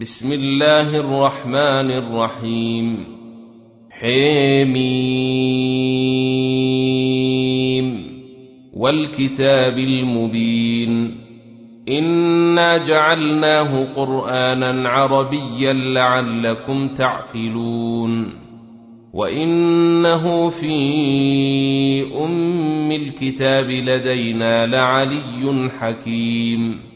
بسم الله الرحمن الرحيم. حميم. والكتاب المبين. إنا جعلناه قرآنا عربيا لعلكم تعقلون. وإنه في أم الكتاب لدينا لعلي حكيم.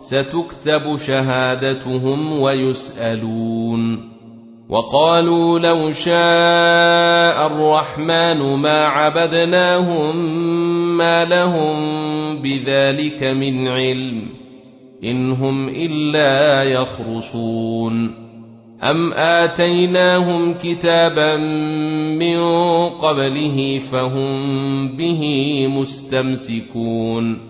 ستكتب شهادتهم ويسألون. وقالوا لو شاء الرحمن ما عبدناهم ما لهم بذلك من علم إن هم إلا يخرصون. أم آتيناهم كتابا من قبله فهم به مستمسكون.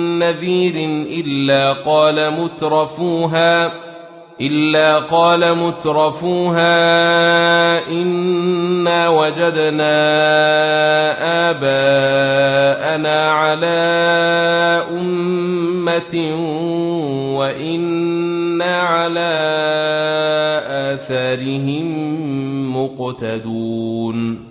نذير إلا قال مترفوها إلا قال مترفوها إنا وجدنا آباءنا على أمة وإنا على آثارهم مقتدون.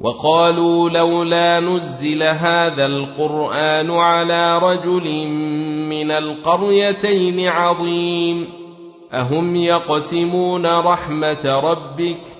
وقالوا لولا نزل هذا القرآن على رجل من القريتين عظيم. أهم يقسمون رحمة ربك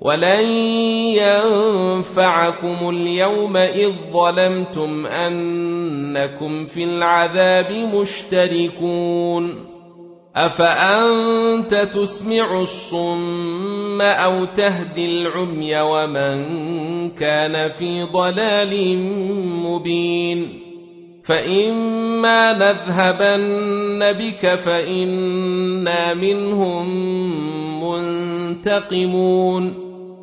ولن ينفعكم اليوم إذ ظلمتم أنكم في العذاب مشتركون. أفأنت تسمع الصم أو تهدي العمي ومن كان في ضلال مبين؟ فإما نذهبن بك فإنا منهم منتقمون.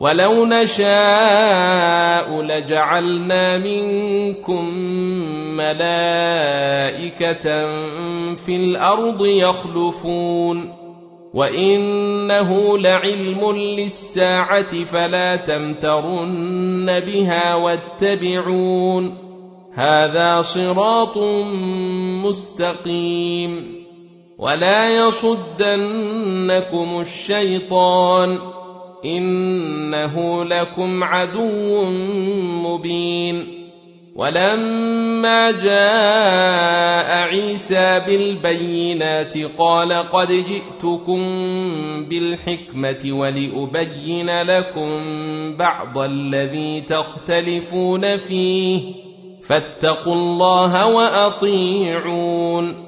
ولو نشاء لجعلنا منكم ملائكه في الأرض يخلفون وانه لعلم للساعه فلا تمترن بها واتبعون هذا صراط مستقيم ولا يصدنكم الشيطان إنه لكم عدو مبين. ولما جاء عيسى بالبينات قال قد جئتكم بالحكمة ولأبين لكم بعض الذي تختلفون فيه. فاتقوا الله وأطيعون.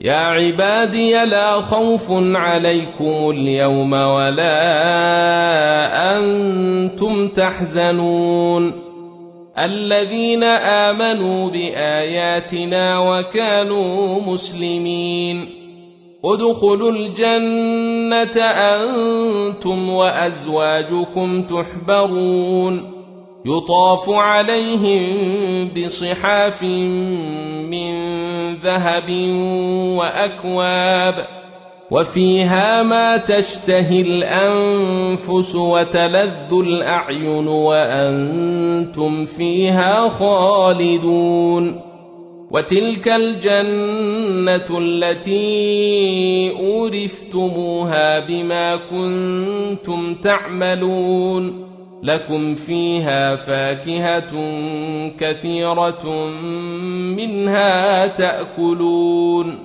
يا عبادي لا خوف عليكم اليوم ولا أنتم تحزنون. الذين آمنوا بآياتنا وكانوا مسلمين. ادخلوا الجنة أنتم وأزواجكم تحبرون. يطاف عليهم بصحاف من ذهب وأكواب وفيها ما تشتهي الأنفس وتلذ الأعين وأنتم فيها خالدون وتلك الجنة التي أورثتموها بما كنتم تعملون لكم فيها فاكهة كثيرة منها تأكلون.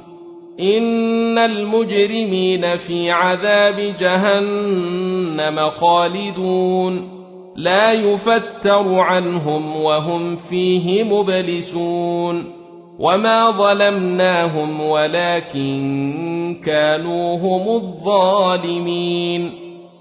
إن المجرمين في عذاب جهنم خالدون. لا يفتر عنهم وهم فيه مبلسون. وما ظلمناهم ولكن كانوا هم الظالمين.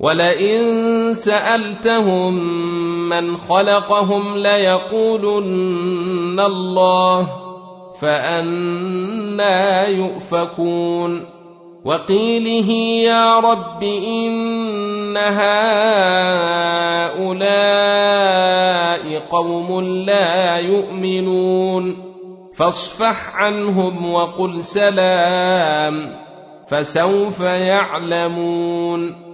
ولئن سألتهم من خلقهم ليقولن الله فأنا يؤفكون. وقيله يا رب إن هؤلاء قوم لا يؤمنون. فاصفح عنهم وقل سلام فسوف يعلمون.